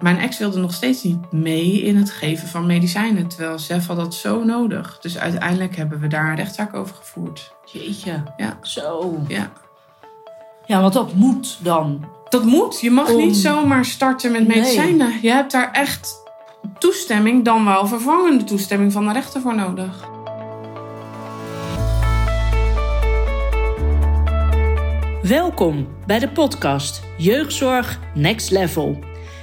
mijn ex wilde nog steeds niet mee in het geven van medicijnen. Terwijl Sef had dat zo nodig. Dus uiteindelijk hebben we daar een rechtszaak over gevoerd. Jeetje. Ja. Zo. Ja. Ja, want dat moet dan. Dat moet. Je mag Om- niet zomaar starten met Nee. medicijnen. Je hebt daar echt toestemming, dan wel vervangende toestemming van de rechter voor nodig. Welkom bij de podcast Jeugdzorg Next Level.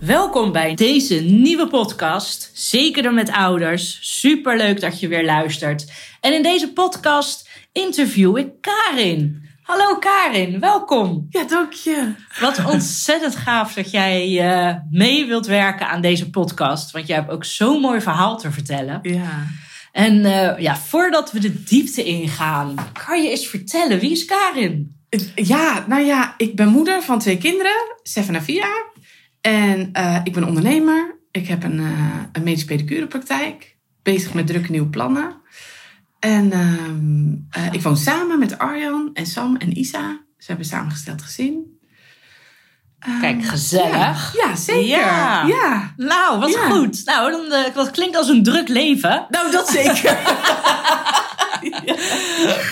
Welkom bij deze nieuwe podcast, Zekerder met Ouders. Superleuk dat je weer luistert. En in deze podcast interview ik Karin. Hallo Karin, welkom. Ja, dank je. Wat ontzettend gaaf dat jij eh, mee wilt werken aan deze podcast. Want jij hebt ook zo'n mooi verhaal te vertellen. Ja. En eh, ja, voordat we de diepte ingaan, kan je eens vertellen, wie is Karin? Ja, nou ja, ik ben moeder van twee kinderen, Stefan en Via. En eh, ik ben ondernemer. Ik heb een, eh een medisch pedicurepraktijk. Bezig met drukke nieuwe plannen. En ehm, eh, ik woon samen met Arjan en Sam en Isa. Ze hebben samengesteld gezin. Ehm, Kijk, gezellig. Ja, ja, zeker. Ja. Ja. Nou, wat Ja. goed. Nou, dan, dat klinkt als een druk leven. Nou, dat zeker.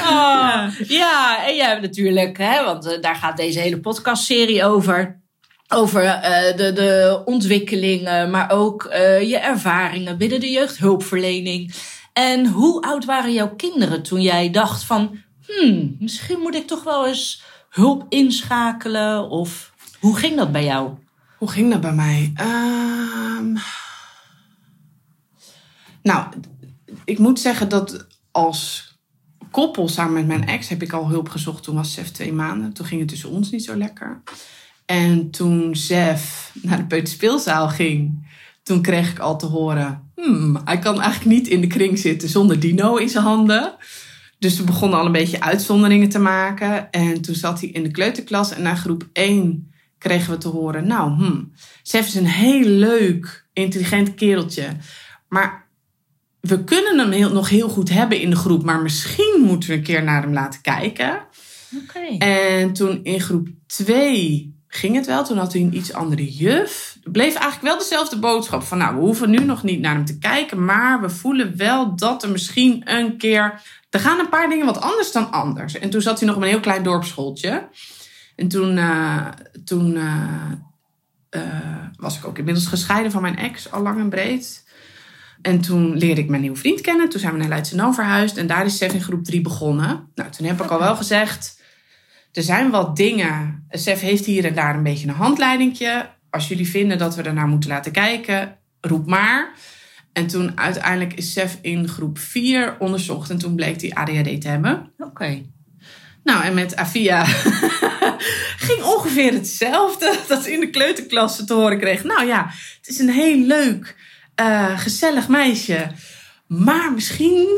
Ah, ja, en jij hebt natuurlijk, hè, want daar gaat deze hele podcastserie over. Over eh, de, de ontwikkelingen, maar ook eh, je ervaringen binnen de jeugdhulpverlening. En hoe oud waren jouw kinderen toen jij dacht van... Hmm, misschien moet ik toch wel eens hulp inschakelen? Of hoe ging dat bij jou? Hoe ging dat bij mij? Ehm, nou, ik moet zeggen dat als koppel samen met mijn ex heb ik al hulp gezocht. Toen was Sef twee maanden. Toen ging het tussen ons niet zo lekker. En toen Sef naar de peuterspeelzaal ging, toen kreeg ik al te horen... Hmm, hij kan eigenlijk niet in de kring zitten zonder Dino in zijn handen. Dus we begonnen al een beetje uitzonderingen te maken. En toen zat hij in de kleuterklas en na groep 1 kregen we te horen... Nou, hmm, Sef is een heel leuk, intelligent kereltje. Maar we kunnen hem heel, nog heel goed hebben in de groep. Maar misschien moeten we een keer naar hem laten kijken. Oké. En toen in groep 2 ging het wel. Toen had hij een iets andere juf. Het bleef eigenlijk wel dezelfde boodschap. Van nou, we hoeven nu nog niet naar hem te kijken. Maar we voelen wel dat er misschien een keer... Er gaan een paar dingen wat anders dan anders. En toen zat hij nog op een heel klein dorpsschooltje. En toen, eh, toen eh, eh, was ik ook inmiddels gescheiden van mijn ex. Al lang en breed. En toen leerde ik mijn nieuwe vriend kennen. Toen zijn we naar Leidschendam verhuisd. En daar is Sef in groep 3 begonnen. Nou, toen heb ik al wel gezegd... Er zijn wat dingen. Sef heeft hier en daar een beetje een handleidingje. Als jullie vinden dat we ernaar moeten laten kijken, roep maar. En toen uiteindelijk is Sef in groep 4 onderzocht. En toen bleek hij ADHD te hebben. Oké. Nou, en met Afia ging ongeveer hetzelfde. Dat ze in de kleuterklasse te horen kreeg. Nou ja, het is een heel leuk, eh, gezellig meisje. Maar misschien.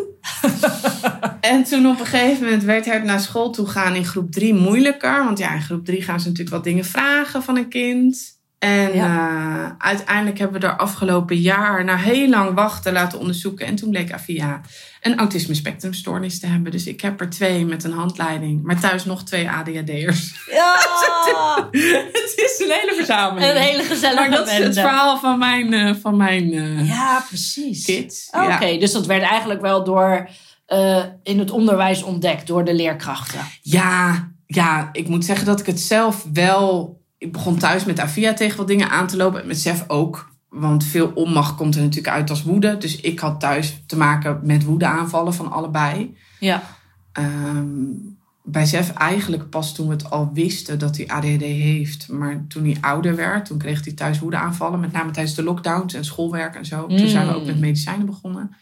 en toen op een gegeven moment werd het naar school toe gaan in groep 3 moeilijker. Want ja, in groep 3 gaan ze natuurlijk wat dingen vragen van een kind. En eh, uiteindelijk hebben we er afgelopen jaar na heel lang wachten laten onderzoeken. En toen bleek Afia een autisme spectrumstoornis te hebben. Dus ik heb er twee met een handleiding. Maar thuis nog twee ADHD'ers. Ja! het is een hele verzameling. Een hele gezellige maar dat is het verhaal van mijn, eh, van mijn eh, Ja, precies. kids. Oké, Ja. dus dat werd eigenlijk wel door in het onderwijs ontdekt door de leerkrachten. Ja, ja, ik moet zeggen dat ik het zelf wel... Ik begon thuis met Avia tegen wat dingen aan te lopen. En met Sef ook. Want veel onmacht komt er natuurlijk uit als woede. Dus ik had thuis te maken met woedeaanvallen van allebei. Ja. Ehm, bij Sef eigenlijk pas toen we het al wisten dat hij ADHD heeft. Maar toen hij ouder werd, toen kreeg hij thuis woedeaanvallen. Met name tijdens de lockdowns en schoolwerk en zo. Toen zijn we ook met medicijnen begonnen.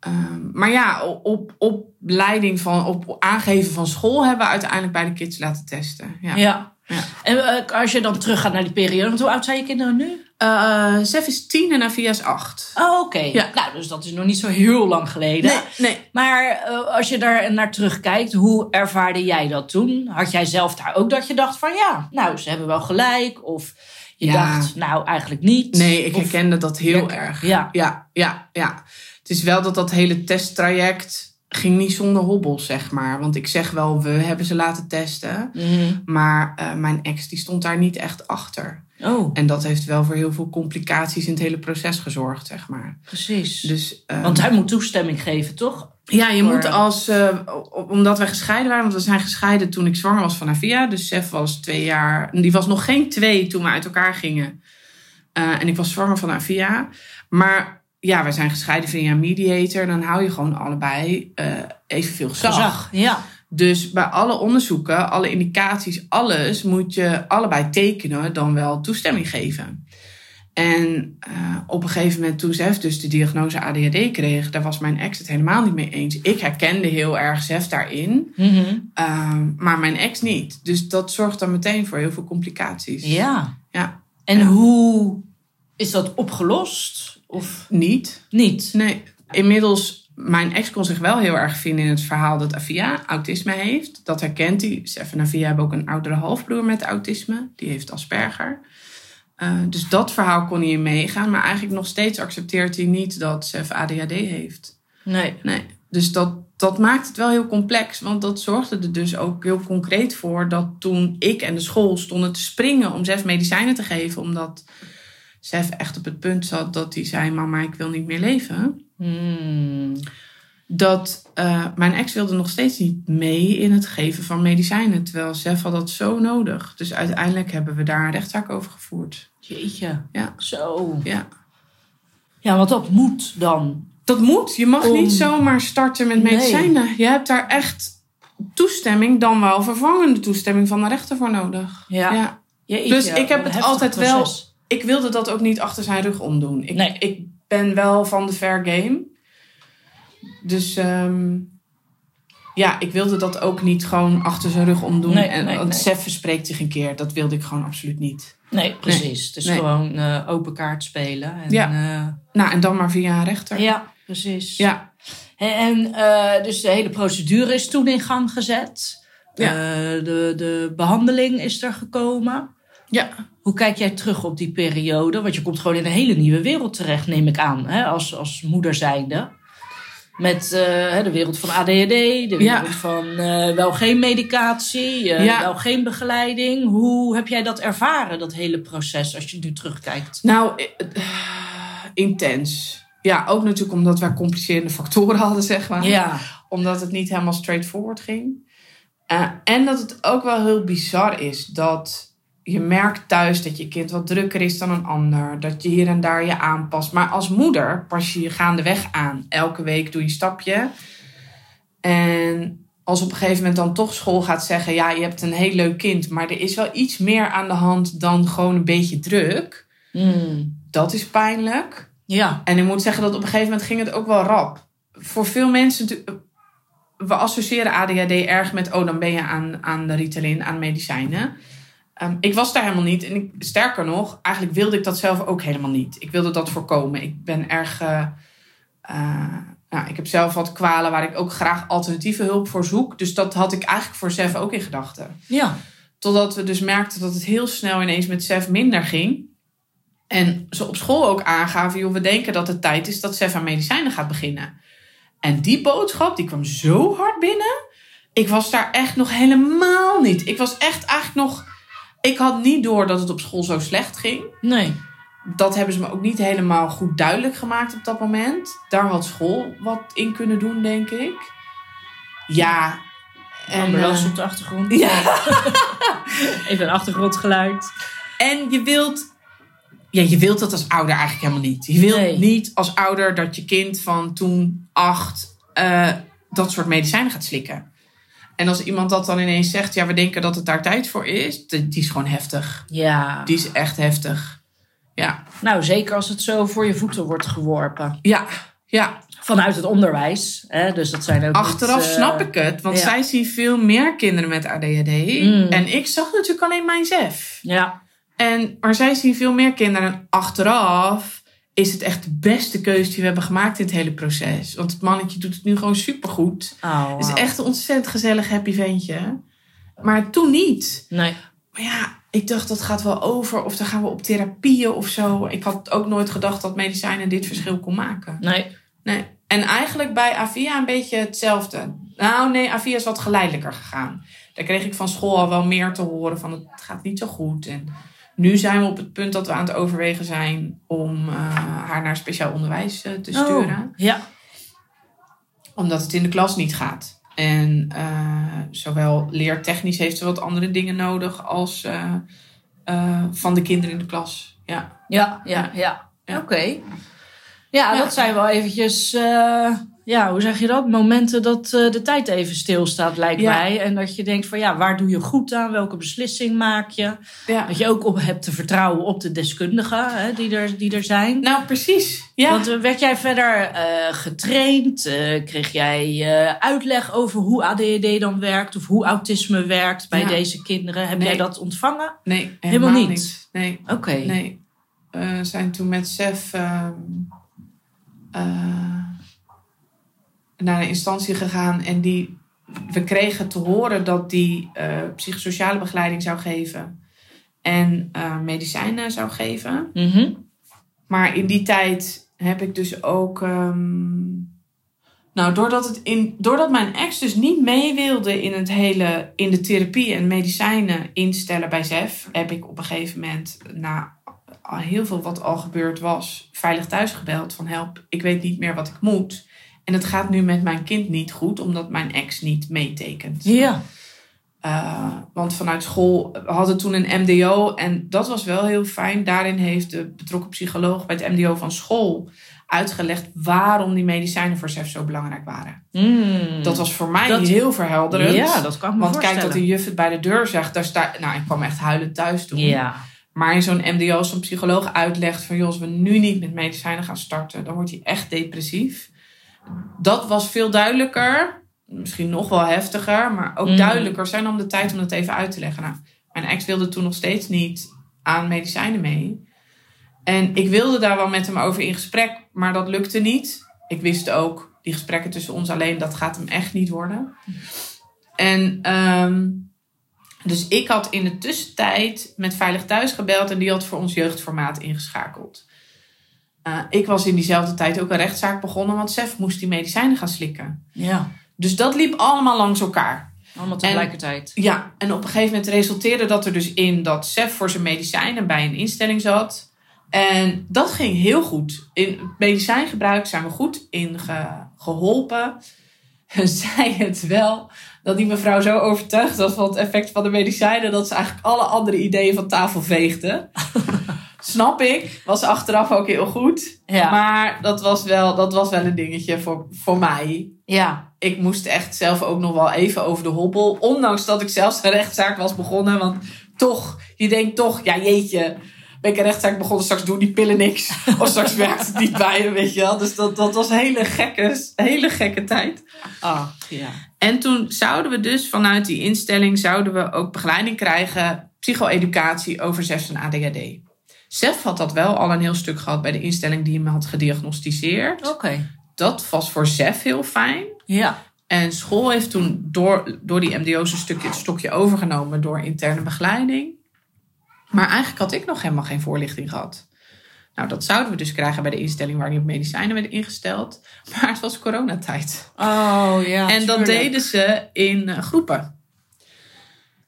Ehm, maar ja, op, op leiding van, op aangeven van school hebben we uiteindelijk bij de kids laten testen. Ja. ja. Ja. En eh, als je dan teruggaat naar die periode, want hoe oud zijn je kinderen nu? Uh, Sef is tien en Avia is acht. Oh, oké. Ja. Nou, dus dat is nog niet zo heel lang geleden. Nee, nee. Maar uh, als je daar naar terugkijkt, hoe ervaarde jij dat toen? Had jij zelf daar ook dat je dacht van ja, nou, ze hebben wel gelijk? Of je Ja. dacht, nou, eigenlijk niet? Nee, ik Of- herkende dat heel Ja. erg. Ja. ja, ja, ja. Het is wel dat dat hele testtraject ging niet zonder hobbels, zeg maar. Want ik zeg wel, we hebben ze laten testen. Mhm. Maar eh, mijn ex die stond daar niet echt achter. Oh, En dat heeft wel voor heel veel complicaties in het hele proces gezorgd, zeg maar. precies. Dus, eh, Want hij moet toestemming geven, toch? ja, je voor- moet als... eh, omdat wij gescheiden waren, want we zijn gescheiden toen ik zwanger was van Avia. Dus Sef was twee jaar... Die was nog geen twee toen we uit elkaar gingen. En ik was zwanger van Avia. Maar ja, wij zijn gescheiden via een mediator. Dan hou je gewoon allebei eh, evenveel gezag. Gezag, ja. Dus bij alle onderzoeken, alle indicaties, alles moet je allebei tekenen, dan wel toestemming geven. En eh, op een gegeven moment, toen Zef dus de diagnose ADHD kreeg, daar was mijn ex het helemaal niet mee eens. Ik herkende heel erg Zef daarin, Mhm. ehm, maar mijn ex niet. Dus dat zorgt dan meteen voor heel veel complicaties. Ja. Ja, En Ja. hoe is dat opgelost? Of niet. niet? Nee. Inmiddels, mijn ex kon zich wel heel erg vinden in het verhaal dat Avia autisme heeft. Dat herkent hij. Sef en Avia hebben ook een oudere halfbroer met autisme. Die heeft Asperger. Eh, dus dat verhaal kon hij in meegaan. Maar eigenlijk nog steeds accepteert hij niet dat Sef ADHD heeft. Nee. Nee. Dus dat, dat maakt het wel heel complex. Want dat zorgde er dus ook heel concreet voor dat toen ik en de school stonden te springen om Sef medicijnen te geven. Omdat Sef echt op het punt zat dat hij zei: Mama, ik wil niet meer leven Hmm. dat eh, mijn ex wilde nog steeds niet mee in het geven van medicijnen. Terwijl Sef had dat zo nodig. Dus uiteindelijk hebben we daar een rechtszaak over gevoerd. Jeetje. Ja. Zo. Ja. Ja, want dat moet dan. Dat moet. Je mag Om- niet zomaar starten met Nee. medicijnen. Je hebt daar echt toestemming, dan wel vervangende toestemming van de rechter voor nodig. Ja. Ja. Jeetje, Dus ik heb het altijd wel-. Ik wilde dat ook niet achter zijn rug omdoen. Ik, Nee. ik ben wel van de fair game. Dus ehm, ja, ik wilde dat ook niet gewoon achter zijn rug omdoen. Nee, en nee, want. Sef verspreekt zich een keer. Dat wilde ik gewoon absoluut niet. Nee, precies. Nee. gewoon eh, open kaart spelen. En, Ja. eh, Nou, en dan maar via een rechter. ja, precies. Ja. En, en, eh, dus de hele procedure is toen in gang gezet. Ja. De, de behandeling is er gekomen. Ja. Hoe kijk jij terug op die periode? Want je komt gewoon in een hele nieuwe wereld terecht, neem ik aan, hè? Als, als moeder zijnde. Met eh, de wereld van ADHD, de wereld Ja. van eh, wel geen medicatie, eh, Ja. wel geen begeleiding. Hoe heb jij dat ervaren, dat hele proces, als je nu terugkijkt? Nou, intens. Ja, ook natuurlijk omdat wij complicerende factoren hadden, zeg maar. Ja, Omdat het niet helemaal straightforward ging. En dat het ook wel heel bizar is dat je merkt thuis dat je kind wat drukker is dan een ander. Dat je hier en daar je aanpast. Maar als moeder pas je je gaandeweg aan. Elke week doe je een stapje. En als op een gegeven moment dan toch school gaat zeggen... ja, je hebt een heel leuk kind... maar er is wel iets meer aan de hand dan gewoon een beetje druk. Hmm. Dat is pijnlijk. ja. En ik moet zeggen dat op een gegeven moment ging het ook wel rap. Voor veel mensen, we associëren ADHD erg met, oh dan ben je aan, aan de Ritalin, aan medicijnen. Ehm, ik was daar helemaal niet. En ik, sterker nog, eigenlijk wilde ik dat zelf ook helemaal niet. Ik wilde dat voorkomen. Ik ben erg, nou, ik heb zelf wat kwalen waar ik ook graag alternatieve hulp voor zoek. Dus dat had ik eigenlijk voor zelf ook in gedachten. Ja. Totdat we dus merkten dat het heel snel ineens met Sef minder ging. En ze op school ook aangaven, joh, we denken dat het tijd is dat Sef aan medicijnen gaat beginnen. En die boodschap, die kwam zo hard binnen. Ik was daar echt nog helemaal niet. Ik was echt eigenlijk nog... Ik had niet door dat het op school zo slecht ging. Nee. Dat hebben ze me ook niet helemaal goed duidelijk gemaakt op dat moment. Daar had school wat in kunnen doen, denk ik. Ja. En, Ambulance eh, op de achtergrond. ja. Even een achtergrondgeluid. En je wilt, ja, je wilt dat als ouder eigenlijk helemaal niet. Je wilt Nee. niet als ouder dat je kind van toen acht eh, dat soort medicijnen gaat slikken. En als iemand dat dan ineens zegt, ja, we denken dat het daar tijd voor is, die die is gewoon heftig. Ja. Die is echt heftig. Ja, Nou, zeker als het zo voor je voeten wordt geworpen. ja, ja. Vanuit het onderwijs. Hè? Dus dat zijn ook Achteraf niet, eh, snap ik het, want ja. zij zien veel meer kinderen met ADHD. Mm. En ik zag natuurlijk alleen mijn zef. Ja. En, maar zij zien veel meer kinderen. En achteraf is het echt de beste keuze die we hebben gemaakt in het hele proces. Want het mannetje doet het nu gewoon supergoed. Oh, Het is echt een ontzettend gezellig happy ventje. Maar toen niet. Nee. Maar ja, ik dacht dat gaat wel over. Of dan gaan we op therapieën of zo. Ik had ook nooit gedacht dat medicijnen dit verschil kon maken. Nee. Nee. En eigenlijk bij Avia een beetje hetzelfde. Nou nee, Avia is wat geleidelijker gegaan. Daar kreeg ik van school al wel meer te horen van het gaat niet zo goed. En nu zijn we op het punt dat we aan het overwegen zijn om eh, haar naar speciaal onderwijs eh, te sturen. Oh, ja. Omdat het in de klas niet gaat. En eh, zowel leertechnisch heeft ze wat andere dingen nodig als van de kinderen in de klas. Ja. Ja, ja, ja. Ja. Oké. Ja, Ja. dat zijn wel eventjes, ja, hoe zeg je dat? Momenten dat eh, de tijd even stilstaat, lijkt Ja. mij. En dat je denkt van, ja, waar doe je goed aan? Welke beslissing maak je? ja. Dat je ook op hebt te vertrouwen op de deskundigen hè, die, er, die er zijn. Nou, precies. Ja. Want eh, werd jij verder eh, getraind? Kreeg jij uitleg over hoe ADHD dan werkt? Of hoe autisme werkt bij Ja. deze kinderen? Heb Nee. jij dat ontvangen? nee, helemaal helemaal, niet. Nee. Oké. Nee. Eh, We zijn toen met Sef ehm, eh, naar een instantie gegaan en die, we kregen te horen dat die eh, psychosociale begeleiding zou geven en eh, medicijnen zou geven. Mhm. Maar in die tijd heb ik dus ook. ehm, nou, doordat, het in, doordat mijn ex dus niet mee wilde in het hele. in de therapie en medicijnen instellen bij ZEF. heb ik op een gegeven moment. na heel veel wat al gebeurd was. veilig thuis gebeld van help, ik weet niet meer wat ik moet. En het gaat nu met mijn kind niet goed, omdat mijn ex niet meetekent. Ja. Uh, want vanuit school we hadden toen een MDO en dat was wel heel fijn. Daarin heeft de betrokken psycholoog bij het MDO van school uitgelegd waarom die medicijnen voor SEF zo belangrijk waren. Mm. Dat was voor mij Dat- heel verhelderend. Ja, dat kan ik me Want kijk dat de juf het bij de deur zegt, daar sta, nou ik kwam echt huilend thuis toen. Ja. Maar in zo'n MDO, als een psycholoog uitlegt van... joh, als we nu niet met medicijnen gaan starten... dan wordt hij echt depressief. Dat was veel duidelijker. Misschien nog wel heftiger, maar ook Mm. duidelijker. Zijn om de tijd om dat even uit te leggen. Nou, mijn ex wilde toen nog steeds niet aan medicijnen mee. En ik wilde daar wel met hem over in gesprek, maar dat lukte niet. Ik wist ook, die gesprekken tussen ons alleen, dat gaat hem echt niet worden. En ehm, dus ik had in de tussentijd met Veilig Thuis gebeld en die had voor ons jeugdformaat ingeschakeld. Eh, ik was in diezelfde tijd ook een rechtszaak begonnen, want Sef moest die medicijnen gaan slikken. Ja. Dus dat liep allemaal langs elkaar. Allemaal tegelijkertijd. Ja, en op een gegeven moment resulteerde dat er dus in dat Sef voor zijn medicijnen bij een instelling zat. En dat ging heel goed. In het medicijngebruik zijn we goed in ge- geholpen. Zij het wel dat die mevrouw zo overtuigd was van het effect van de medicijnen dat ze eigenlijk alle andere ideeën van tafel veegde. Snap ik, was achteraf ook heel goed. Ja. Maar dat was wel, dat was wel een dingetje voor, voor mij Ja. ik moest echt zelf ook nog wel even over de hobbel. Ondanks dat ik zelfs een rechtszaak was begonnen. Want toch, je denkt toch, ja jeetje. Ben ik een rechtszaak begonnen, straks doen die pillen niks. Of straks werkt het niet bij je, weet je wel. Dus dat, dat was een hele gekke, hele gekke tijd. Ah, ja. En toen zouden we dus vanuit die instelling... zouden we ook begeleiding krijgen... psycho-educatie over SEF en ADHD. SEF had dat wel al een heel stuk gehad... bij de instelling die hem had gediagnosticeerd. Oké. Dat was voor SEF heel fijn. Ja. En school heeft toen door, door die MDO's een stukje, het stokje overgenomen door interne begeleiding. Maar eigenlijk had ik nog helemaal geen voorlichting gehad. Nou, dat zouden we dus krijgen bij de instelling waar die op medicijnen werden ingesteld. Maar het was coronatijd. Oh, ja. en dat deden ze in eh, groepen.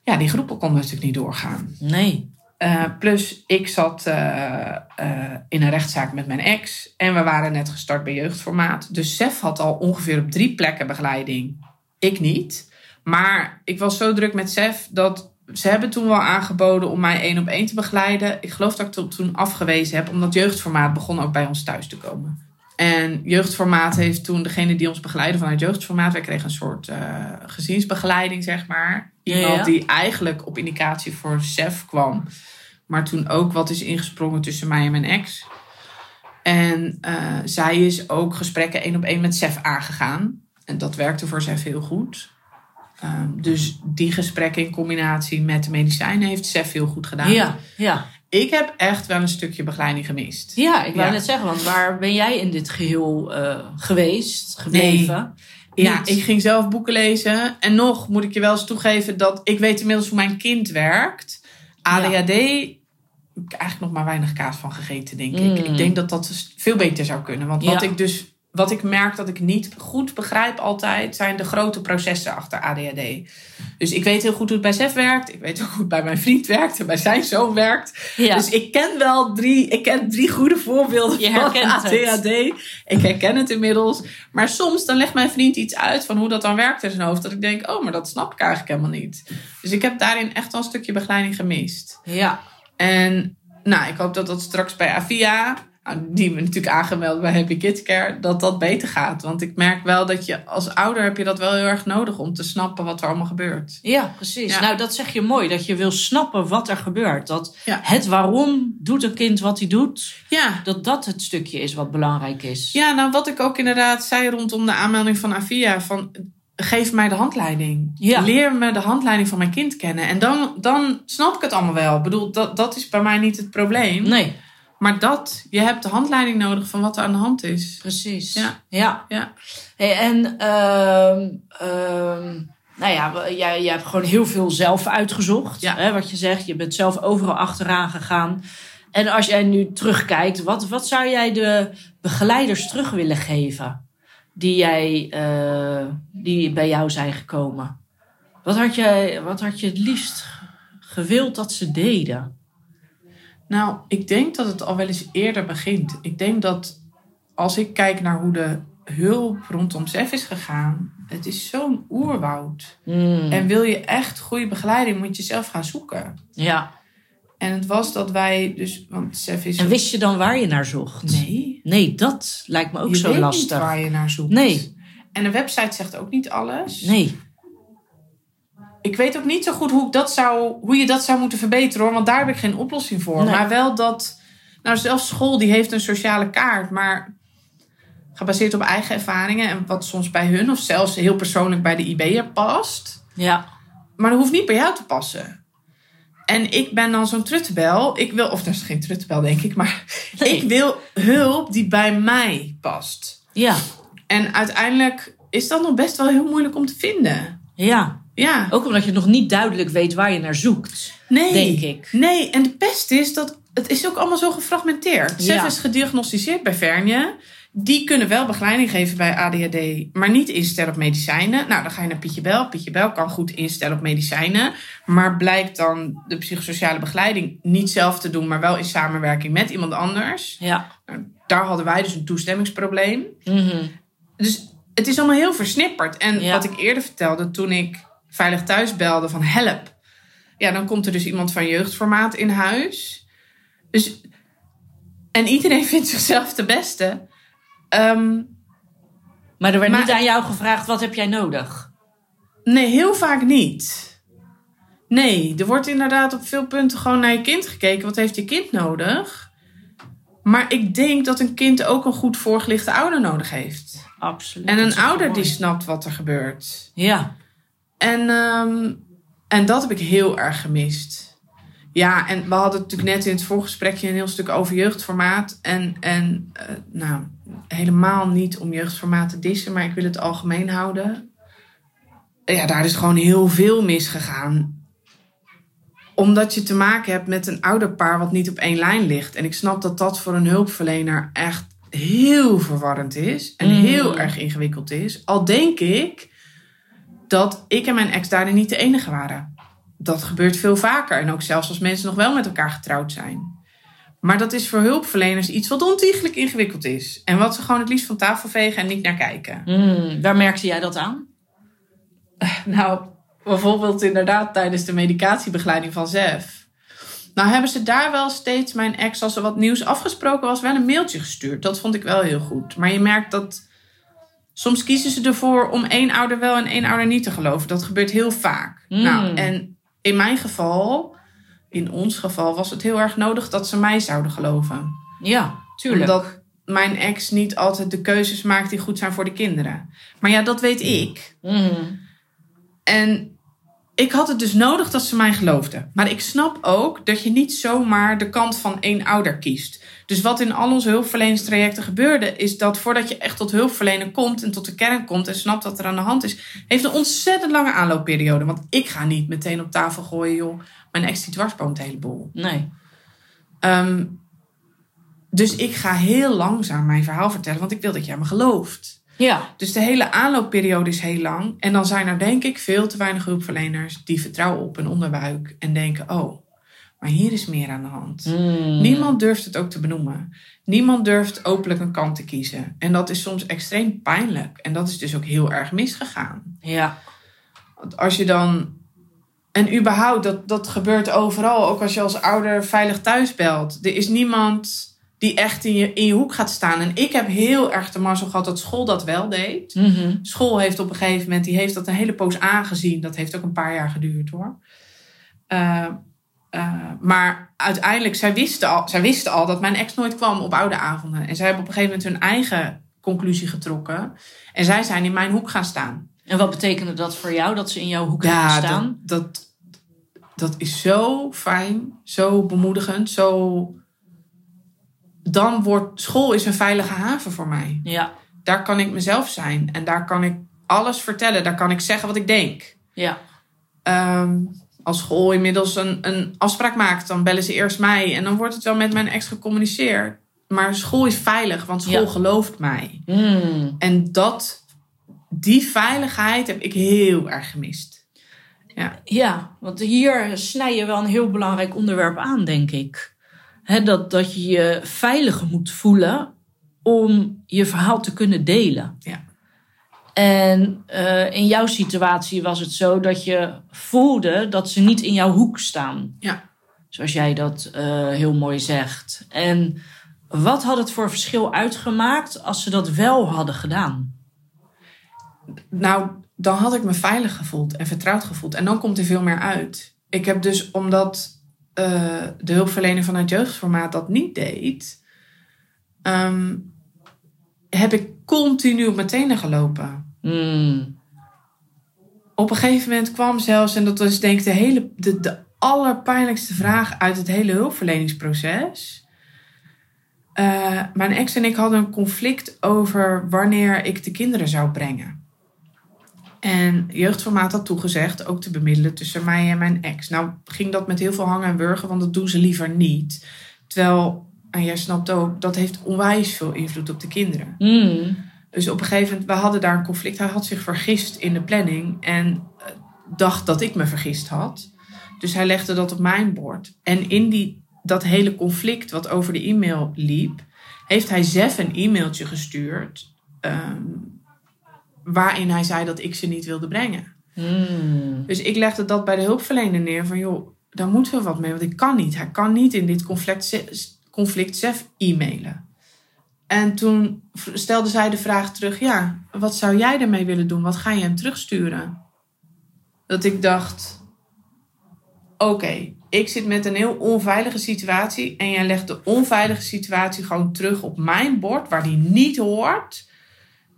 Ja, die groepen konden natuurlijk niet doorgaan. Nee. Eh, plus, ik zat eh, eh, in een rechtszaak met mijn ex. En we waren net gestart bij jeugdformaat. Dus Sef had al ongeveer op drie plekken begeleiding. Ik niet. Maar ik was zo druk met Sef dat ze hebben toen wel aangeboden om mij één op één te begeleiden. Ik geloof dat ik toen afgewezen heb, omdat jeugdformaat begon ook bij ons thuis te komen. En jeugdformaat heeft toen degene die ons begeleidde vanuit jeugdformaat, wij kregen een soort gezinsbegeleiding, zeg maar. Iemand Ja. die eigenlijk op indicatie voor SEF kwam. Maar toen ook wat is ingesprongen tussen mij en mijn ex. En eh, zij is ook gesprekken één op één met SEF aangegaan. En dat werkte voor SEF heel goed. Ehm, dus die gesprekken in combinatie met de medicijnen heeft Sef heel goed gedaan. Ja, ja. Ik heb echt wel een stukje begeleiding gemist. Ja, ik wou Ja. net zeggen, want waar ben jij in dit geheel eh, geweest, gebleven? Ja, ik ging zelf boeken lezen. En nog moet ik je wel eens toegeven dat ik weet inmiddels hoe mijn kind werkt. ADHD heb ik eigenlijk nog maar weinig kaas van gegeten, denk Mm. ik. Ik denk dat dat dus veel beter zou kunnen. Want wat Ja. ik dus wat ik merk dat ik niet goed begrijp altijd, zijn de grote processen achter ADHD. Dus ik weet heel goed hoe het bij Sef werkt. Ik weet ook hoe het bij mijn vriend werkt en bij zijn zoon werkt. Ja. Dus ik ken wel drie, ik ken drie goede voorbeelden Je van het. ADHD. Ik herken het inmiddels. Maar soms dan legt mijn vriend iets uit van hoe dat dan werkt in zijn hoofd. Dat ik denk, oh, maar dat snap ik eigenlijk helemaal niet. Dus ik heb daarin echt wel een stukje begeleiding gemist. ja. En nou, ik hoop dat dat straks bij Avia, nou, die we natuurlijk aangemeld bij Happy Kids Care, dat dat beter gaat. Want ik merk wel dat je als ouder heb je dat wel heel erg nodig om te snappen wat er allemaal gebeurt. Ja, precies. Ja. Nou, dat zeg je mooi. Dat je wil snappen wat er gebeurt. Dat Ja. het waarom doet een kind wat hij doet. Ja, Dat dat het stukje is wat belangrijk is. Ja, nou wat ik ook inderdaad zei rondom de aanmelding van Avia. Van, geef mij de handleiding. Ja. Leer me de handleiding van mijn kind kennen. En dan, dan snap ik het allemaal wel. Ik bedoel, dat, dat is bij mij niet het probleem. Nee, Maar dat, je hebt de handleiding nodig van wat er aan de hand is. precies. Ja. ja. Ja, Hey, en ehm, ehm, nou ja, jij, jij hebt gewoon heel veel zelf uitgezocht. Ja. Hè, wat je zegt, je bent zelf overal achteraan gegaan. En als jij nu terugkijkt, wat, wat zou jij de begeleiders terug willen geven? Die, jij, eh, die bij jou zijn gekomen. Wat had, jij, wat had je het liefst gewild dat ze deden? nou, ik denk dat het al wel eens eerder begint. Ik denk dat als ik kijk naar hoe de hulp rondom ZEF is gegaan. Het is zo'n oerwoud. Hmm. En wil je echt goede begeleiding, moet je zelf gaan zoeken. Ja. En het was dat wij dus, want Sef is. En wist je dan waar je naar zocht? nee, Nee, dat lijkt me ook je zo weet lastig. niet waar je naar zoekt. Nee. En een website zegt ook niet alles. Nee. Ik weet ook niet zo goed hoe, ik dat zou, hoe je dat zou moeten verbeteren hoor, want daar heb ik geen oplossing voor. Nee. Maar wel dat, nou zelfs school die heeft een sociale kaart, maar gebaseerd op eigen ervaringen en wat soms bij hun of zelfs heel persoonlijk bij de IB'er past. Ja. Maar dat hoeft niet bij jou te passen. En ik ben dan zo'n truttebel. Ik wil, of dat is geen truttebel denk ik, maar Nee. ik wil hulp die bij mij past. Ja. En uiteindelijk is dat nog best wel heel moeilijk om te vinden. Ja. Ja, Ook omdat je nog niet duidelijk weet waar je naar zoekt. nee. denk ik. Nee, en de pest is dat het is ook allemaal zo gefragmenteerd. Ja. Sef is gediagnosticeerd bij Vernier. Die kunnen wel begeleiding geven bij ADHD, maar niet instellen op medicijnen. Nou, dan ga je naar Pietje Bel. Pietje Bel kan goed instellen op medicijnen. Maar blijkt dan de psychosociale begeleiding niet zelf te doen, maar wel in samenwerking met iemand anders. Ja. Nou, daar hadden wij dus een toestemmingsprobleem. Mhm. Dus het is allemaal heel versnipperd. En Ja. wat ik eerder vertelde, toen ik veilig thuis belde van help. Ja, dan komt er dus iemand van jeugdformaat in huis. Dus, en iedereen vindt zichzelf de beste. Ehm, Maar er werd Maar- niet aan jou gevraagd, wat heb jij nodig? nee, heel vaak niet. Nee, er wordt inderdaad op veel punten gewoon naar je kind gekeken. Wat heeft je kind nodig? Maar ik denk dat een kind ook een goed voorgelichte ouder nodig heeft. Absoluut. En een ouder mooi. die snapt wat er gebeurt. Ja. En, ehm, en dat heb ik heel erg gemist. Ja, en we hadden natuurlijk net in het voorgesprekje een heel stuk over jeugdformaat. En, en eh, nou, helemaal niet om jeugdformaat te dissen, maar ik wil het algemeen houden. Ja, daar is gewoon heel veel misgegaan. Omdat je te maken hebt met een ouderpaar wat niet op één lijn ligt. En ik snap dat dat voor een hulpverlener echt heel verwarrend is. En Mm. heel erg ingewikkeld is. Al denk ik dat ik en mijn ex daarin niet de enige waren. Dat gebeurt veel vaker. En ook zelfs als mensen nog wel met elkaar getrouwd zijn. Maar dat is voor hulpverleners iets wat ontiegelijk ingewikkeld is. En wat ze gewoon het liefst van tafel vegen en niet naar kijken. Hmm, waar merkte jij dat aan? Nou, bijvoorbeeld inderdaad tijdens de medicatiebegeleiding van ZEF. Nou hebben ze daar wel steeds mijn ex, als er wat nieuws afgesproken was, wel een mailtje gestuurd. Dat vond ik wel heel goed. Maar je merkt dat soms kiezen ze ervoor om één ouder wel en één ouder niet te geloven. Dat gebeurt heel vaak. Mm. Nou, en in mijn geval, in ons geval, was het heel erg nodig dat ze mij zouden geloven. Ja, tuurlijk. Omdat mijn ex niet altijd de keuzes maakt die goed zijn voor de kinderen. Maar ja, dat weet ik. Hmm. En ik had het dus nodig dat ze mij geloofden. Maar ik snap ook dat je niet zomaar de kant van één ouder kiest. Dus wat in al onze hulpverleningstrajecten gebeurde, is dat voordat je echt tot hulpverlenen komt en tot de kern komt en snapt wat er aan de hand is, heeft een ontzettend lange aanloopperiode. Want ik ga niet meteen op tafel gooien, joh, mijn ex die dwarsboomt een heleboel. Nee. Ehm, dus ik ga heel langzaam mijn verhaal vertellen, want ik wil dat jij me gelooft. Ja. Dus de hele aanloopperiode is heel lang. En dan zijn er denk ik veel te weinig hulpverleners die vertrouwen op hun onderbuik en denken: oh, maar hier is meer aan de hand. Hmm. Niemand durft het ook te benoemen. Niemand durft openlijk een kant te kiezen. En dat is soms extreem pijnlijk. En dat is dus ook heel erg misgegaan. Ja. Want als je dan. En überhaupt, dat, dat gebeurt overal. Ook als je als ouder veilig thuis belt. Er is niemand die echt in je, in je hoek gaat staan. En ik heb heel erg de mazzel gehad dat school dat wel deed. Mhm. School heeft op een gegeven moment, die heeft dat een hele poos aangezien. Dat heeft ook een paar jaar geduurd hoor. Uh, uh, maar uiteindelijk, zij wisten, al, zij wisten al dat mijn ex nooit kwam op oude avonden. En zij hebben op een gegeven moment hun eigen conclusie getrokken. En zij zijn in mijn hoek gaan staan. En wat betekende dat voor jou, dat ze in jouw hoek Ja, staan? dat, dat, dat is zo fijn, zo bemoedigend, zo... Dan wordt school is een veilige haven voor mij. Ja. Daar kan ik mezelf zijn. En daar kan ik alles vertellen. Daar kan ik zeggen wat ik denk. Ja. Ehm, als school inmiddels een, een afspraak maakt, dan bellen ze eerst mij. En dan wordt het wel met mijn ex gecommuniceerd. Maar school is veilig, want school Ja. gelooft mij. Hmm. En dat, die veiligheid heb ik heel erg gemist. Ja, Ja, want hier snij je wel een heel belangrijk onderwerp aan, denk ik. Dat, dat je je veilig moet voelen om je verhaal te kunnen delen. ja, En eh, in jouw situatie was het zo dat je voelde dat ze niet in jouw hoek staan. ja. Zoals jij dat eh, heel mooi zegt. En wat had het voor verschil uitgemaakt als ze dat wel hadden gedaan? Nou, dan had ik me veilig gevoeld en vertrouwd gevoeld. En dan komt er veel meer uit. Ik heb dus, omdat eh, de hulpverlener vanuit jeugdformaat dat niet deed, ehm, heb ik continu op mijn tenen gelopen. Hmm. Op een gegeven moment kwam zelfs, en dat was denk ik de, hele, de, de allerpijnlijkste vraag uit het hele hulpverleningsproces. Eh, mijn ex en ik hadden een conflict over wanneer ik de kinderen zou brengen. En jeugdformaat had toegezegd ook te bemiddelen tussen mij en mijn ex. Nou ging dat met heel veel hangen en wurgen, want dat doen ze liever niet. Terwijl, en jij snapt ook, dat heeft onwijs veel invloed op de kinderen. Hmm. Dus op een gegeven moment, we hadden daar een conflict. Hij had zich vergist in de planning en eh, dacht dat ik me vergist had. Dus hij legde dat op mijn bord. En in die, dat hele conflict wat over de e-mail liep, heeft hij zelf een e-mailtje gestuurd. ehm, waarin hij zei dat ik ze niet wilde brengen. Hmm. Dus ik legde dat bij de hulpverlener neer van joh, daar moeten we wat mee. Want ik kan niet. Hij kan niet in dit conflict, ze- conflict zelf e-mailen. En toen stelde zij de vraag terug: ja, wat zou jij ermee willen doen? Wat ga je hem terugsturen? Dat ik dacht: oké, ik zit met een heel onveilige situatie. En jij legt de onveilige situatie gewoon terug op mijn bord, waar die niet hoort.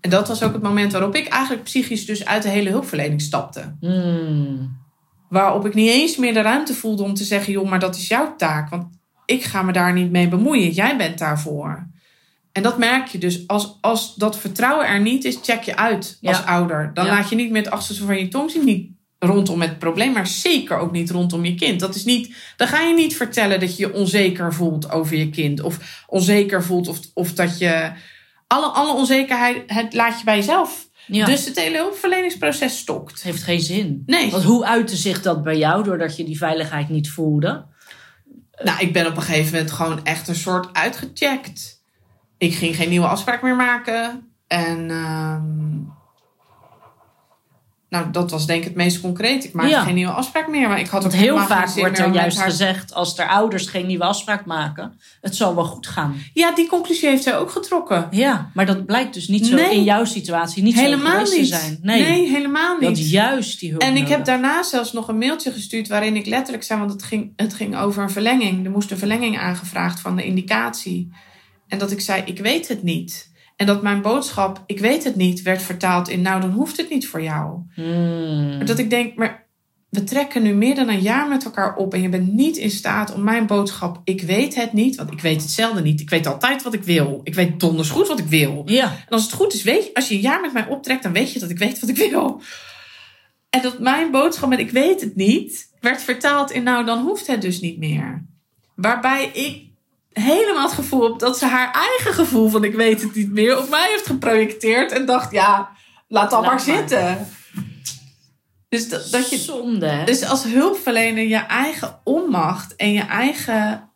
En dat was ook het moment waarop ik eigenlijk psychisch dus uit de hele hulpverlening stapte. Hmm. Waarop ik niet eens meer de ruimte voelde om te zeggen: joh, maar dat is jouw taak. Want ik ga me daar niet mee bemoeien. Jij bent daarvoor. En dat merk je dus. Als, als dat vertrouwen er niet is, check je uit als Ja. ouder. Dan Ja. laat je niet met het achterste van je tong zien. Niet rondom het probleem, maar zeker ook niet rondom je kind. Dat is niet, dan ga je niet vertellen dat je je onzeker voelt over je kind. Of onzeker voelt of, of dat je... Alle, alle onzekerheid het laat je bij jezelf. Ja. Dus het hele hulpverleningsproces stokt. Heeft geen zin. Nee. Want hoe uitte zich dat bij jou doordat je die veiligheid niet voelde? Nou, ik ben op een gegeven moment gewoon echt een soort uitgecheckt. Ik ging geen nieuwe afspraak meer maken. En ehm, nou, dat was denk ik het meest concreet. Ik maakte Ja. geen nieuwe afspraak meer. Maar ik had ook Want heel helemaal geen vaak wordt er juist haar- gezegd, als er ouders geen nieuwe afspraak maken, het zal wel goed gaan. Ja, die conclusie heeft zij ook getrokken. Ja, maar dat blijkt dus niet zo Nee. in jouw situatie niet zo helemaal geweest niet. te zijn. Nee, Nee, helemaal niet. dat juist die hulp En ik nodig. heb daarna zelfs nog een mailtje gestuurd waarin ik letterlijk zei, want het ging, het ging over een verlenging. Er moest een verlenging aangevraagd van de indicatie. En dat ik zei, ik weet het niet. En dat mijn boodschap, ik weet het niet, werd vertaald in, nou dan hoeft het niet voor jou. Hmm. Dat ik denk, maar we trekken nu meer dan een jaar met elkaar op en je bent niet in staat om mijn boodschap, ik weet het niet, want ik weet het zelden niet. Ik weet altijd wat ik wil. Ik weet donders goed wat ik wil. Ja. En als het goed is, weet je, als je een jaar met mij optrekt, dan weet je dat ik weet wat ik wil. En dat mijn boodschap met ik weet het niet, werd vertaald in nou, dan hoeft het dus niet meer. Waarbij ik helemaal het gevoel heb dat ze haar eigen gevoel van ik weet het niet meer op mij heeft geprojecteerd. En dacht, ja, laat Laat maar maar. zitten. Dus dat, dat je Zonde. dus als hulpverlener je eigen onmacht en je eigen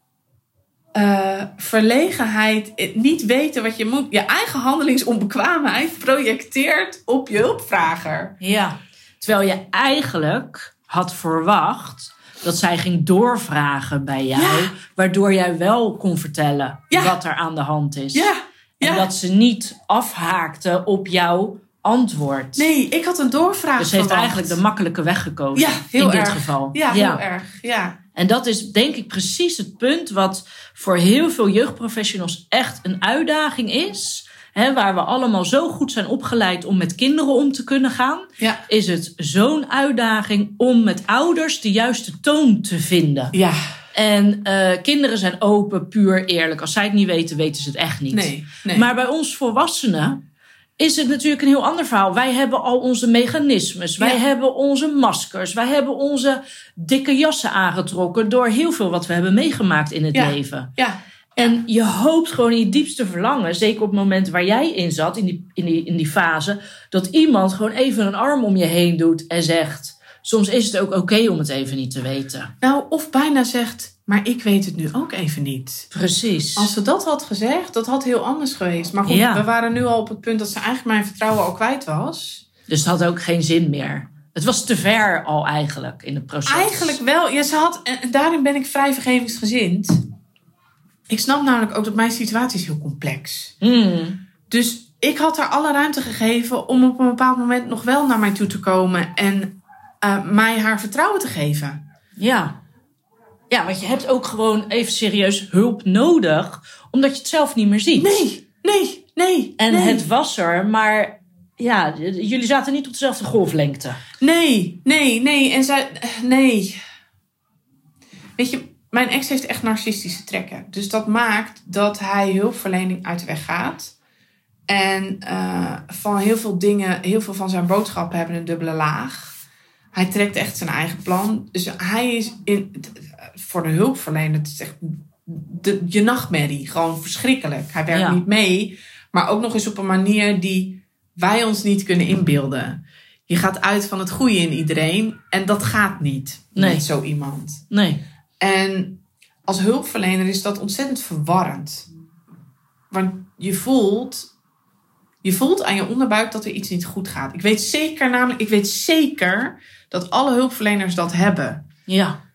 eh, verlegenheid, niet weten wat je moet, je eigen handelingsonbekwaamheid projecteert op je hulpvrager. Ja. Terwijl je eigenlijk had verwacht dat zij ging doorvragen bij jou, Ja. waardoor jij wel kon vertellen Ja. wat er aan de hand is. Ja, En dat ze niet afhaakte op jouw antwoord. Nee, ik had een doorvraag dus ze heeft eigenlijk de makkelijke weg gekozen Ja, heel in dit geval. Ja, heel erg. Ja. En dat is denk ik precies het punt wat voor heel veel jeugdprofessionals echt een uitdaging is. Hè, waar we allemaal zo goed zijn opgeleid om met kinderen om te kunnen gaan. Ja. Is het zo'n uitdaging om met ouders de juiste toon te vinden. Ja. En eh, kinderen zijn open, puur, eerlijk. Als zij het niet weten, weten ze het echt niet. Nee. nee. Maar bij ons volwassenen is het natuurlijk een heel ander verhaal. Wij hebben al onze mechanismes. Wij Ja. hebben onze maskers. Wij hebben onze dikke jassen aangetrokken door heel veel wat we hebben meegemaakt in het Ja. leven. ja. En je hoopt gewoon in je diepste verlangen, zeker op het moment waar jij in zat, in die, in die, in die fase, dat iemand gewoon even een arm om je heen doet en zegt: Soms is het ook oké om het even niet te weten. Nou, of bijna zegt, maar ik weet het nu ook even niet. Precies. Als ze dat had gezegd, dat had heel anders geweest. Maar goed, Ja. we waren nu al op het punt dat ze eigenlijk mijn vertrouwen al kwijt was. Dus het had ook geen zin meer. Het was te ver al eigenlijk in het proces. Eigenlijk wel. Ja, ze had, en daarin ben ik vrij vergevingsgezind. Ik snap namelijk ook dat mijn situatie is heel complex. Hmm. Dus ik had haar alle ruimte gegeven om op een bepaald moment nog wel naar mij toe te komen en eh, mij haar vertrouwen te geven. Ja. Ja, want je hebt ook gewoon even serieus hulp nodig, omdat je het zelf niet meer ziet. Nee, nee, nee. En nee. het was er, maar ja, jullie zaten niet op dezelfde golflengte. Nee, nee, nee. En zij, nee. Weet je, mijn ex heeft echt narcistische trekken. Dus dat maakt dat hij hulpverlening uit de weg gaat. En eh, van heel veel dingen, heel veel van zijn boodschappen hebben een dubbele laag. Hij trekt echt zijn eigen plan. Dus hij is in, voor de hulpverlener, het is echt de, je nachtmerrie. Gewoon verschrikkelijk. Hij werkt Ja. niet mee, maar ook nog eens op een manier die wij ons niet kunnen inbeelden. Je gaat uit van het goede in iedereen en dat gaat niet Nee. met zo iemand. Nee. En als hulpverlener is dat ontzettend verwarrend. Want je voelt, je voelt aan je onderbuik dat er iets niet goed gaat. Ik weet zeker namelijk, ik weet zeker dat alle hulpverleners dat hebben. Ja.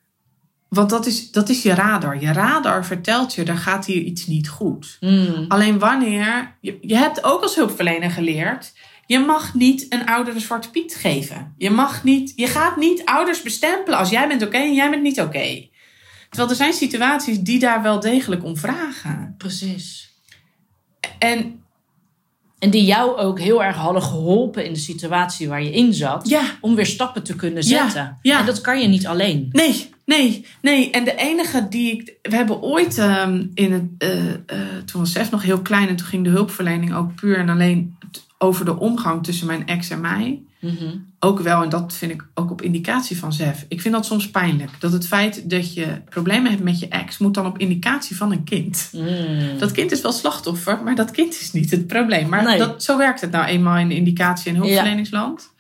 Want dat is, dat is je radar. Je radar vertelt je, er gaat hier iets niet goed. Hmm. Alleen wanneer, je, je hebt ook als hulpverlener geleerd, je mag niet een ouder een zwarte piet geven. Je mag niet, je gaat niet ouders bestempelen als jij bent oké en jij bent niet oké. Terwijl er zijn situaties die daar wel degelijk om vragen. Precies. En En die jou ook heel erg hadden geholpen in de situatie waar je in zat. ja, Om weer stappen te kunnen zetten. ja. En dat kan je niet alleen. nee, nee, nee. En de enige die ik. We hebben ooit ehm, in het. eh, toen was Sef nog heel klein en toen ging de hulpverlening ook puur en alleen over de omgang tussen mijn ex en mij. Mhm. ook wel, en dat vind ik ook op indicatie van Zef. Ik vind dat soms pijnlijk. Dat het feit dat je problemen hebt met je ex, moet dan op indicatie van een kind. Mm. Dat kind is wel slachtoffer, maar dat kind is niet het probleem. Maar Nee. dat, zo werkt het nou eenmaal in de indicatie- en hulpverleningsland.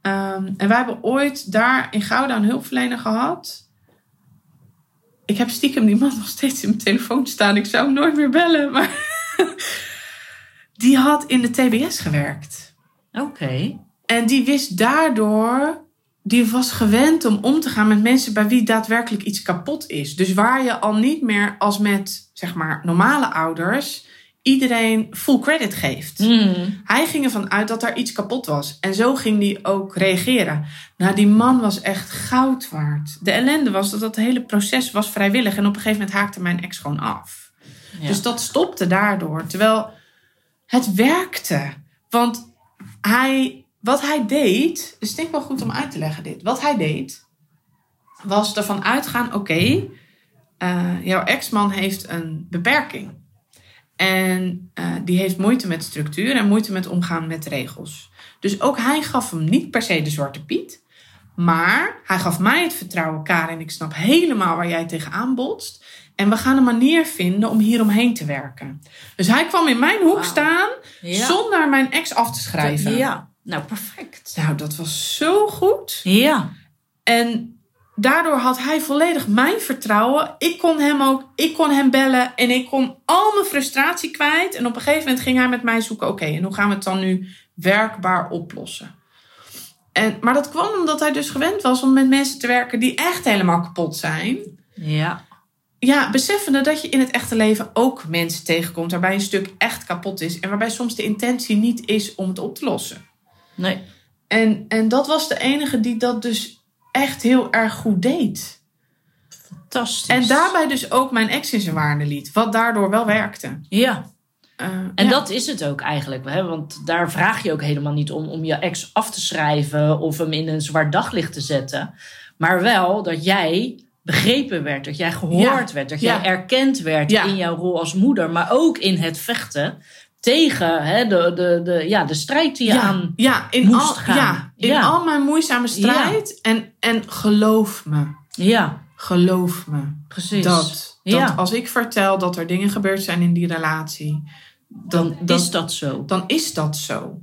Ehm, en wij hebben ooit daar in Gouda een hulpverlener gehad. Ik heb stiekem die man nog steeds in mijn telefoon staan. Ik zou hem nooit meer bellen. Maar die had in de TBS gewerkt. Oké. En die wist daardoor, die was gewend om om te gaan met mensen bij wie daadwerkelijk iets kapot is. Dus waar je al niet meer als met, zeg maar, normale ouders iedereen full credit geeft. Mm. Hij ging ervan uit dat er iets kapot was. En zo ging hij ook reageren. Nou, die man was echt goud waard. De ellende was dat dat hele proces was vrijwillig. En op een gegeven moment haakte mijn ex gewoon af. Ja. Dus dat stopte daardoor. Terwijl het werkte. Want hij, wat hij deed, ik denk wel goed om uit te leggen dit. Wat hij deed, was ervan uitgaan, oké, eh, jouw ex-man heeft een beperking. En eh, die heeft moeite met structuur en moeite met omgaan met regels. Dus ook hij gaf hem niet per se de zwarte piet. Maar hij gaf mij het vertrouwen, Karin. Ik snap helemaal waar jij tegenaan botst. En we gaan een manier vinden om hieromheen te werken. Dus hij kwam in mijn hoek staan Ja. zonder mijn ex af te schrijven. Ja, nou perfect. Nou, dat was zo goed. Ja, En daardoor had hij volledig mijn vertrouwen. Ik kon hem ook, ik kon hem bellen en ik kon al mijn frustratie kwijt. En op een gegeven moment ging hij met mij zoeken: oké, en hoe gaan we het dan nu werkbaar oplossen? En, maar dat kwam omdat hij dus gewend was om met mensen te werken die echt helemaal kapot zijn. ja, Ja, beseffende dat je in het echte leven ook mensen tegenkomt waarbij een stuk echt kapot is. En waarbij soms de intentie niet is om het op te lossen. Nee, En, en dat was de enige die dat dus echt heel erg goed deed. fantastisch. En daarbij dus ook mijn ex in zijn waarde liet. Wat daardoor wel werkte. Ja, Eh, en ja. dat is het ook eigenlijk. Hè? Want daar vraag je ook helemaal niet om om je ex af te schrijven of hem in een zwart daglicht te zetten. Maar wel dat jij begrepen werd, dat jij gehoord Ja. werd, dat Ja. jij erkend werd in jouw rol als moeder, maar ook in het vechten tegen hè, de, de, de, ja, de strijd die je ja, aan. ja, in, moest al, gaan. ja, in Ja. al mijn moeizame strijd. En, en geloof me, Ja, geloof me. precies. Dat, dat Ja. als ik vertel dat er dingen gebeurd zijn in die relatie. dan dan, is dat zo. dan is dat zo.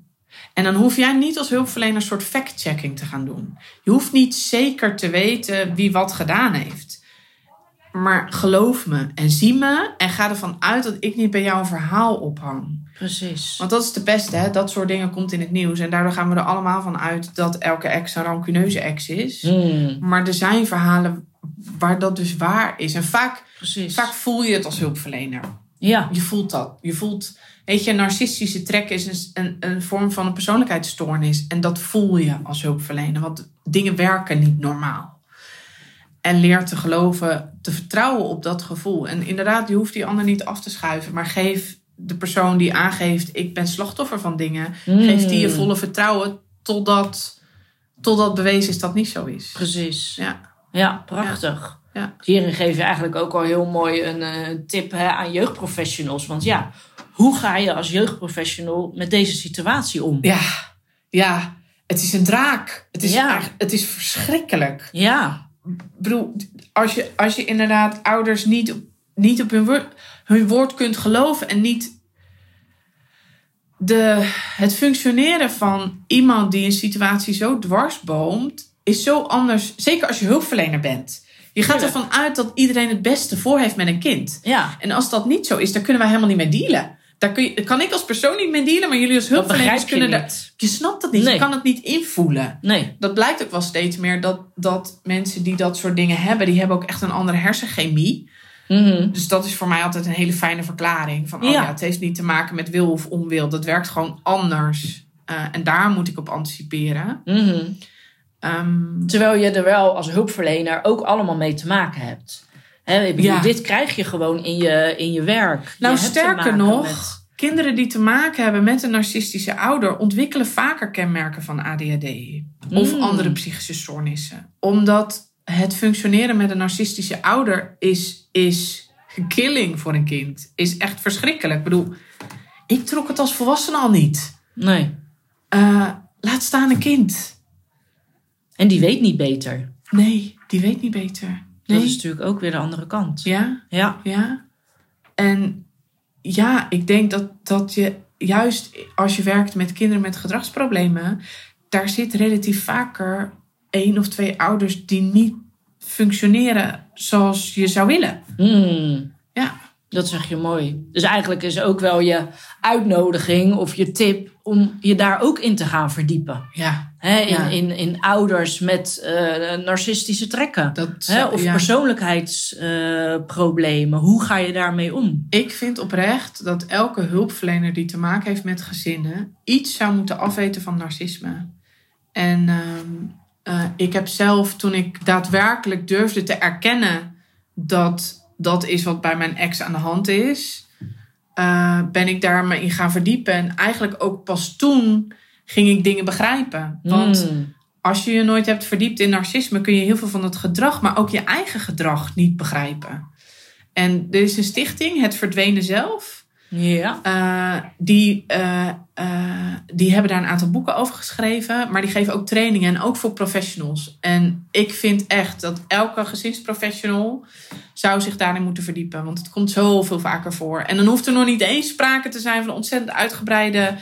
En dan hoef jij niet als hulpverlener een soort fact-checking te gaan doen. Je hoeft niet zeker te weten wie wat gedaan heeft. Maar geloof me en zie me en ga ervan uit dat ik niet bij jou een verhaal ophang. Precies. Want dat is de beste, hè? dat soort dingen komt in het nieuws. En daardoor gaan we er allemaal van uit dat elke ex een rancuneuze ex is. Hmm, Maar er zijn verhalen waar dat dus waar is. En vaak, precies. vaak voel je het als hulpverlener. Ja, Je voelt dat. Je voelt, weet je, een narcistische trek is een, een, een vorm van een persoonlijkheidsstoornis. En dat voel je als hulpverlener. Want dingen werken niet normaal. En leer te geloven, te vertrouwen op dat gevoel. En inderdaad, je hoeft die ander niet af te schuiven. Maar geef de persoon die aangeeft, ik ben slachtoffer van dingen. Geef die je Hmm, volle vertrouwen totdat, totdat bewezen is dat niet zo is. Precies. Ja, Ja, prachtig. Ja. Hierin geef je eigenlijk ook al heel mooi een eh, tip hè, aan jeugdprofessionals. Want ja, hoe ga je als jeugdprofessional met deze situatie om? ja, ja. Het is een draak. Het is, Ja. echt- het is verschrikkelijk. Ja, bedoel, als je, als je inderdaad ouders niet, op- niet op hun woord, hun woord kunt geloven en niet de, het functioneren van iemand die een situatie zo dwarsboomt, is zo anders. Zeker als je hulpverlener bent. Je gaat ervan uit dat iedereen het beste voor heeft met een kind. ja. En als dat niet zo is, dan kunnen wij helemaal niet mee dealen. Daar kun je, kan ik als persoon niet mee dealen, maar jullie als Dat hulpverleners je kunnen niet. Je snapt dat niet, Nee. je kan het niet invoelen Nee, dat blijkt ook wel steeds meer dat, dat mensen die dat soort dingen hebben, die hebben ook echt een andere hersenchemie. Mhm. Dus dat is voor mij altijd een hele fijne verklaring. Van, oh Ja. ja, het heeft niet te maken met wil of onwil. Dat werkt gewoon anders. Eh, en daar moet ik op anticiperen. Mhm. Ehm, Terwijl je er wel als hulpverlener ook allemaal mee te maken hebt. Hè, ik bedoel, Ja. Dit krijg je gewoon in je, in je werk. nou, Je sterker nog, met- kinderen die te maken hebben met een narcistische ouder ontwikkelen vaker kenmerken van ADHD of Mm. andere psychische stoornissen. Omdat het functioneren met een narcistische ouder is, is killing voor een kind. Is echt verschrikkelijk. Ik bedoel, ik trok het als volwassene al niet. Nee. Eh, laat staan een kind. En die weet niet beter. Nee, die weet niet beter. Nee. Dat is natuurlijk ook weer de andere kant. Ja, Ja. ja. En ja, ik denk dat, dat je juist als je werkt met kinderen met gedragsproblemen, daar zit relatief vaker één of twee ouders die niet functioneren zoals je zou willen. Hmm. Ja, Dat zeg je mooi. Dus eigenlijk is ook wel je uitnodiging of je tip om je daar ook in te gaan verdiepen. ja. In, Ja. in, in ouders met eh, narcistische trekken. Dat, of ja. persoonlijkheidsproblemen. Hoe ga je daarmee om? Ik vind oprecht dat elke hulpverlener die te maken heeft met gezinnen iets zou moeten afweten van narcisme. En ehm, eh, ik heb zelf, toen ik daadwerkelijk durfde te erkennen dat dat is wat bij mijn ex aan de hand is, eh, ben ik daar me in gaan verdiepen. En eigenlijk ook pas toen ging ik dingen begrijpen. Want Mm. als je je nooit hebt verdiept in narcisme, kun je heel veel van het gedrag, maar ook je eigen gedrag niet begrijpen. En er is een stichting, Het Verdwenen Zelf. Ja. Eh, die, eh, eh, die hebben daar een aantal boeken over geschreven. Maar die geven ook trainingen en ook voor professionals. En ik vind echt dat elke gezinsprofessional zou zich daarin moeten verdiepen. Want het komt zoveel vaker voor. En dan hoeft er nog niet eens sprake te zijn van een ontzettend uitgebreide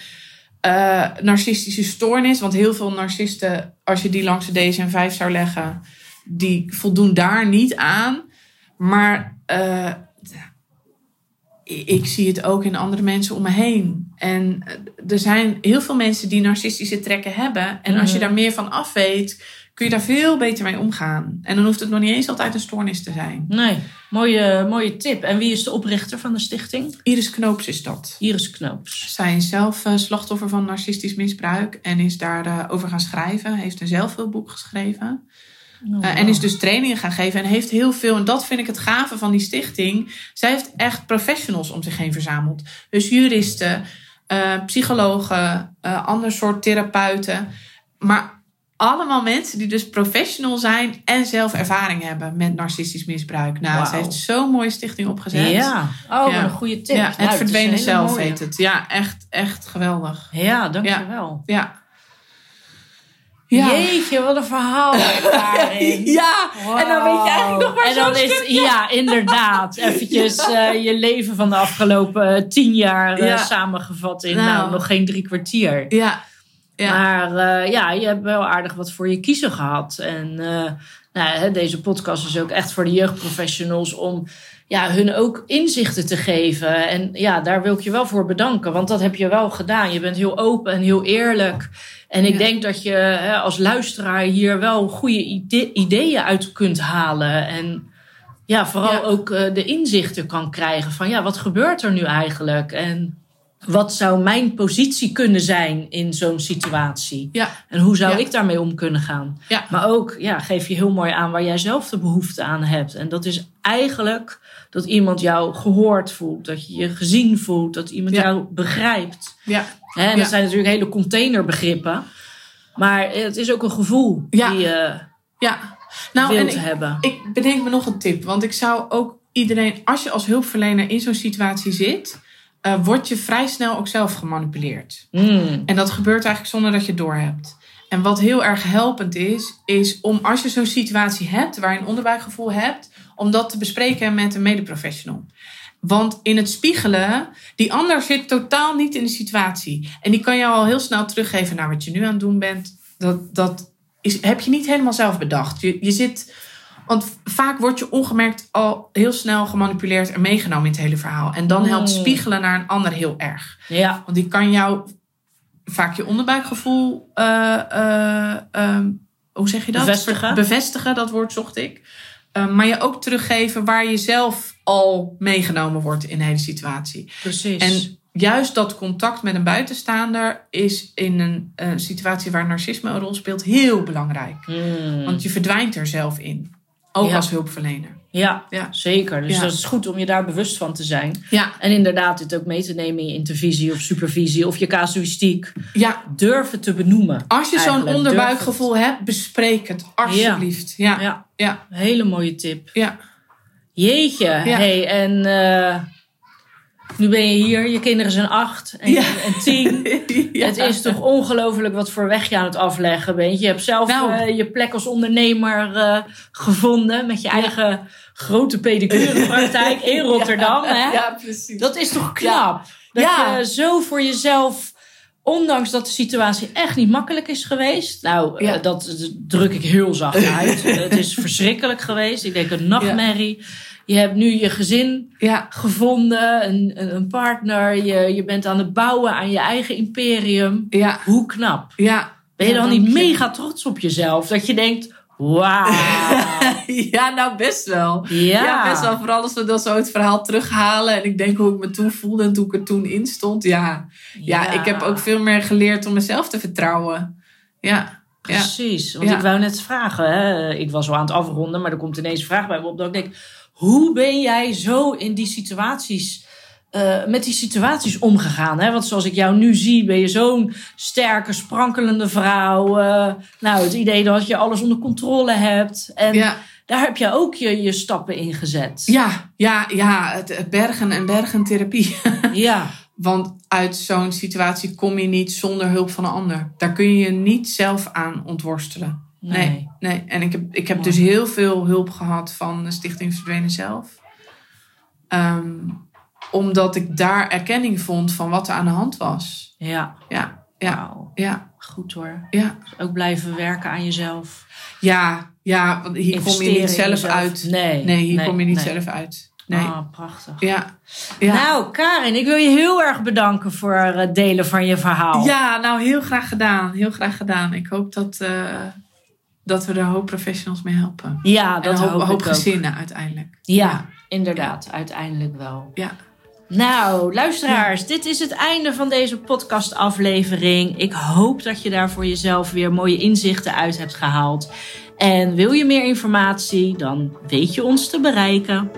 narcistische stoornis. Want heel veel narcisten, als je die langs de DSM-5 zou leggen, die voldoen daar niet aan. Maar ik zie het ook in andere mensen om me heen. En er zijn heel veel mensen die narcistische trekken hebben. En als je Mhm. daar meer van af weet, kun je daar veel beter mee omgaan. En dan hoeft het nog niet eens altijd een stoornis te zijn. Nee, mooie, mooie tip. En wie is de oprichter van de stichting? Iris Knoops is dat. Iris Knoops. Zij is zelf eh, slachtoffer van narcistisch misbruik en is daarover over gaan schrijven. Heeft een zelfhulpboek geschreven. Oh, Eh, en is dus trainingen gaan geven en heeft heel veel. En dat vind ik het gave van die stichting. Zij heeft echt professionals om zich heen verzameld. Dus juristen, eh, psychologen, eh ander soort therapeuten. Maar allemaal mensen die dus professional zijn en zelf ervaring hebben met narcistisch misbruik. Nou, zij heeft zo'n mooie stichting opgezet. Ja, oh, wat Ja. een goede tip. Ja, Nou, het is verdwenen zelf mooie. heet het. Ja, echt, echt geweldig. Ja, dankjewel. Ja. Jeetje, wat een verhaal daarin. Ja, en dan weet je eigenlijk nog maar En dan is, stukje. ja, inderdaad. Eventjes eh, je leven van de afgelopen eh, tien jaar eh, Ja. samengevat in Nou. nou, nog geen drie kwartier. Ja. Ja. Maar eh, ja, je hebt wel aardig wat voor je kiezen gehad. En eh, nou, hè, deze podcast is ook echt voor de jeugdprofessionals om ja, hun ook inzichten te geven. En ja, daar wil ik je wel voor bedanken, want dat heb je wel gedaan. Je bent heel open en heel eerlijk. En ik Ja. denk dat je hè, als luisteraar hier wel goede ide- ideeën uit kunt halen. En ja, vooral Ja. ook eh, de inzichten kan krijgen van ja, wat gebeurt er nu eigenlijk? En wat zou mijn positie kunnen zijn in zo'n situatie? Ja. En hoe zou Ja. ik daarmee om kunnen gaan? Ja. Maar ook ja, geef je heel mooi aan waar jij zelf de behoefte aan hebt. En dat is eigenlijk dat iemand jou gehoord voelt, dat je je gezien voelt, dat iemand jou begrijpt. Ja. En dat zijn natuurlijk hele containerbegrippen. Maar het is ook een gevoel die je Ja. Nou, en wilt ik, hebben. ik bedenk me nog een tip. Want ik zou ook iedereen, als je als hulpverlener in zo'n situatie zit, eh word je vrij snel ook zelf gemanipuleerd. Mm. En dat gebeurt eigenlijk zonder dat je het doorhebt. En wat heel erg helpend is, is om als je zo'n situatie hebt waar je een onderbuikgevoel hebt, om dat te bespreken met een medeprofessional. Want in het spiegelen, die ander zit totaal niet in de situatie. En die kan jou al heel snel teruggeven naar wat je nu aan het doen bent. Dat, dat is, heb je niet helemaal zelf bedacht. Je, je zit, want vaak word je ongemerkt al heel snel gemanipuleerd en meegenomen in het hele verhaal. En dan helpt Mm. spiegelen naar een ander heel erg. Ja, Want die kan jou vaak je onderbuikgevoel, eh, eh, ehm, hoe zeg je dat? Bevestigen. Bevestigen, dat woord zocht ik. Eh, maar je ook teruggeven waar je zelf al meegenomen wordt in de hele situatie. precies. En juist dat contact met een buitenstaander is in een eh, situatie waar narcisme een rol speelt heel belangrijk. Mm. Want je verdwijnt er zelf in. Ook Ja. als hulpverlener. ja, Ja. zeker. Dus Ja. dat is goed om je daar bewust van te zijn. Ja, En inderdaad dit ook mee te nemen in je intervisie of supervisie of je casuïstiek. ja. Durven te benoemen. als je zo'n onderbuikgevoel hebt, bespreek het alsjeblieft. Ja, ja, Ja, ja. hele mooie tip. ja. Jeetje, hey, en eh, nu ben je hier, je kinderen zijn acht en, Ja. en tien. Ja. Het is toch ongelooflijk wat voor weg je aan het afleggen bent. Je hebt zelf Nou. eh, je plek als ondernemer eh, gevonden met je eigen grote pedicurepraktijk in Rotterdam. Hè? Ja, precies. Dat is toch knap? Dat je zo voor jezelf, ondanks dat de situatie echt niet makkelijk is geweest. Nou, Ja. eh, dat druk ik heel zacht uit. het is verschrikkelijk geweest. Ik denk een nachtmerrie. Je hebt nu je gezin ja, gevonden, een, een partner. Je, je bent aan het bouwen aan je eigen imperium. ja, Hoe knap. ja. Ben je dan niet mega trots op jezelf? Dat je denkt, wauw. Ja, nou best wel. Ja. Ja, best wel. Vooral als we dan zo het verhaal terughalen. En ik denk hoe ik me toen voelde en toen ik er toen in stond. Ja, ja. ik heb ook veel meer geleerd om mezelf te vertrouwen. Ja, ja. Precies, want ik wou net vragen. Hè? Ik was al aan het afronden, maar er komt ineens een vraag bij me op. Dat ik denk, hoe ben jij zo in die situaties eh, met die situaties omgegaan? Hè? Want zoals ik jou nu zie, ben je zo'n sterke, sprankelende vrouw. Eh, nou, het idee dat je alles onder controle hebt. En Ja, daar heb je ook je, je stappen in gezet. ja, ja, ja het, het bergen en bergen therapie. Ja, Want uit zo'n situatie kom je niet zonder hulp van een ander. Daar kun je je niet zelf aan ontworstelen. nee. Nee, nee. En ik heb, ik heb dus heel veel hulp gehad van de Stichting Verdwenen Zelf. Ehm, omdat ik daar erkenning vond van wat er aan de hand was. Ja, Ja, ja, ja, Goed hoor. ja. Ook blijven werken aan jezelf. Ja, ja, want hier kom je niet zelf uit. Nee, Nee, hier nee, kom je niet nee. zelf uit. Nee. Ah, prachtig. Ja. Ja. Nou, Karin, ik wil je heel erg bedanken voor het delen van je verhaal. ja, nou heel graag gedaan. Heel graag gedaan. Ik hoop dat, eh, dat we er een hoop professionals mee helpen. Ja, en dat een hoop, hoop hoop gezinnen uiteindelijk. Ja, inderdaad, uiteindelijk wel. Ja. Nou, luisteraars, dit is het einde van deze podcastaflevering. Ik hoop dat je daar voor jezelf weer mooie inzichten uit hebt gehaald. En wil je meer informatie, dan weet je ons te bereiken.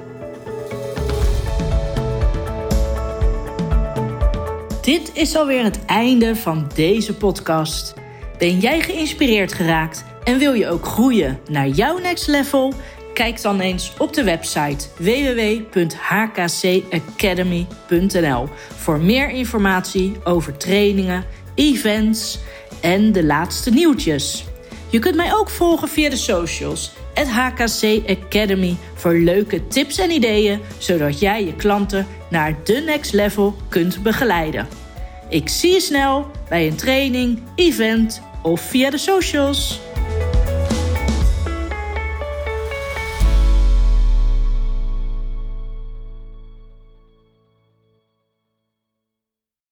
Dit is alweer het einde van deze podcast. Ben jij geïnspireerd geraakt en wil je ook groeien naar jouw next level? Kijk dan eens op de website www.hkcacademy.nl voor meer informatie over trainingen, events en de laatste nieuwtjes. Je kunt mij ook volgen via de socials, het HKC Academy, voor leuke tips en ideeën, zodat jij je klanten naar de next level kunt begeleiden. Ik zie je snel bij een training, event of via de socials.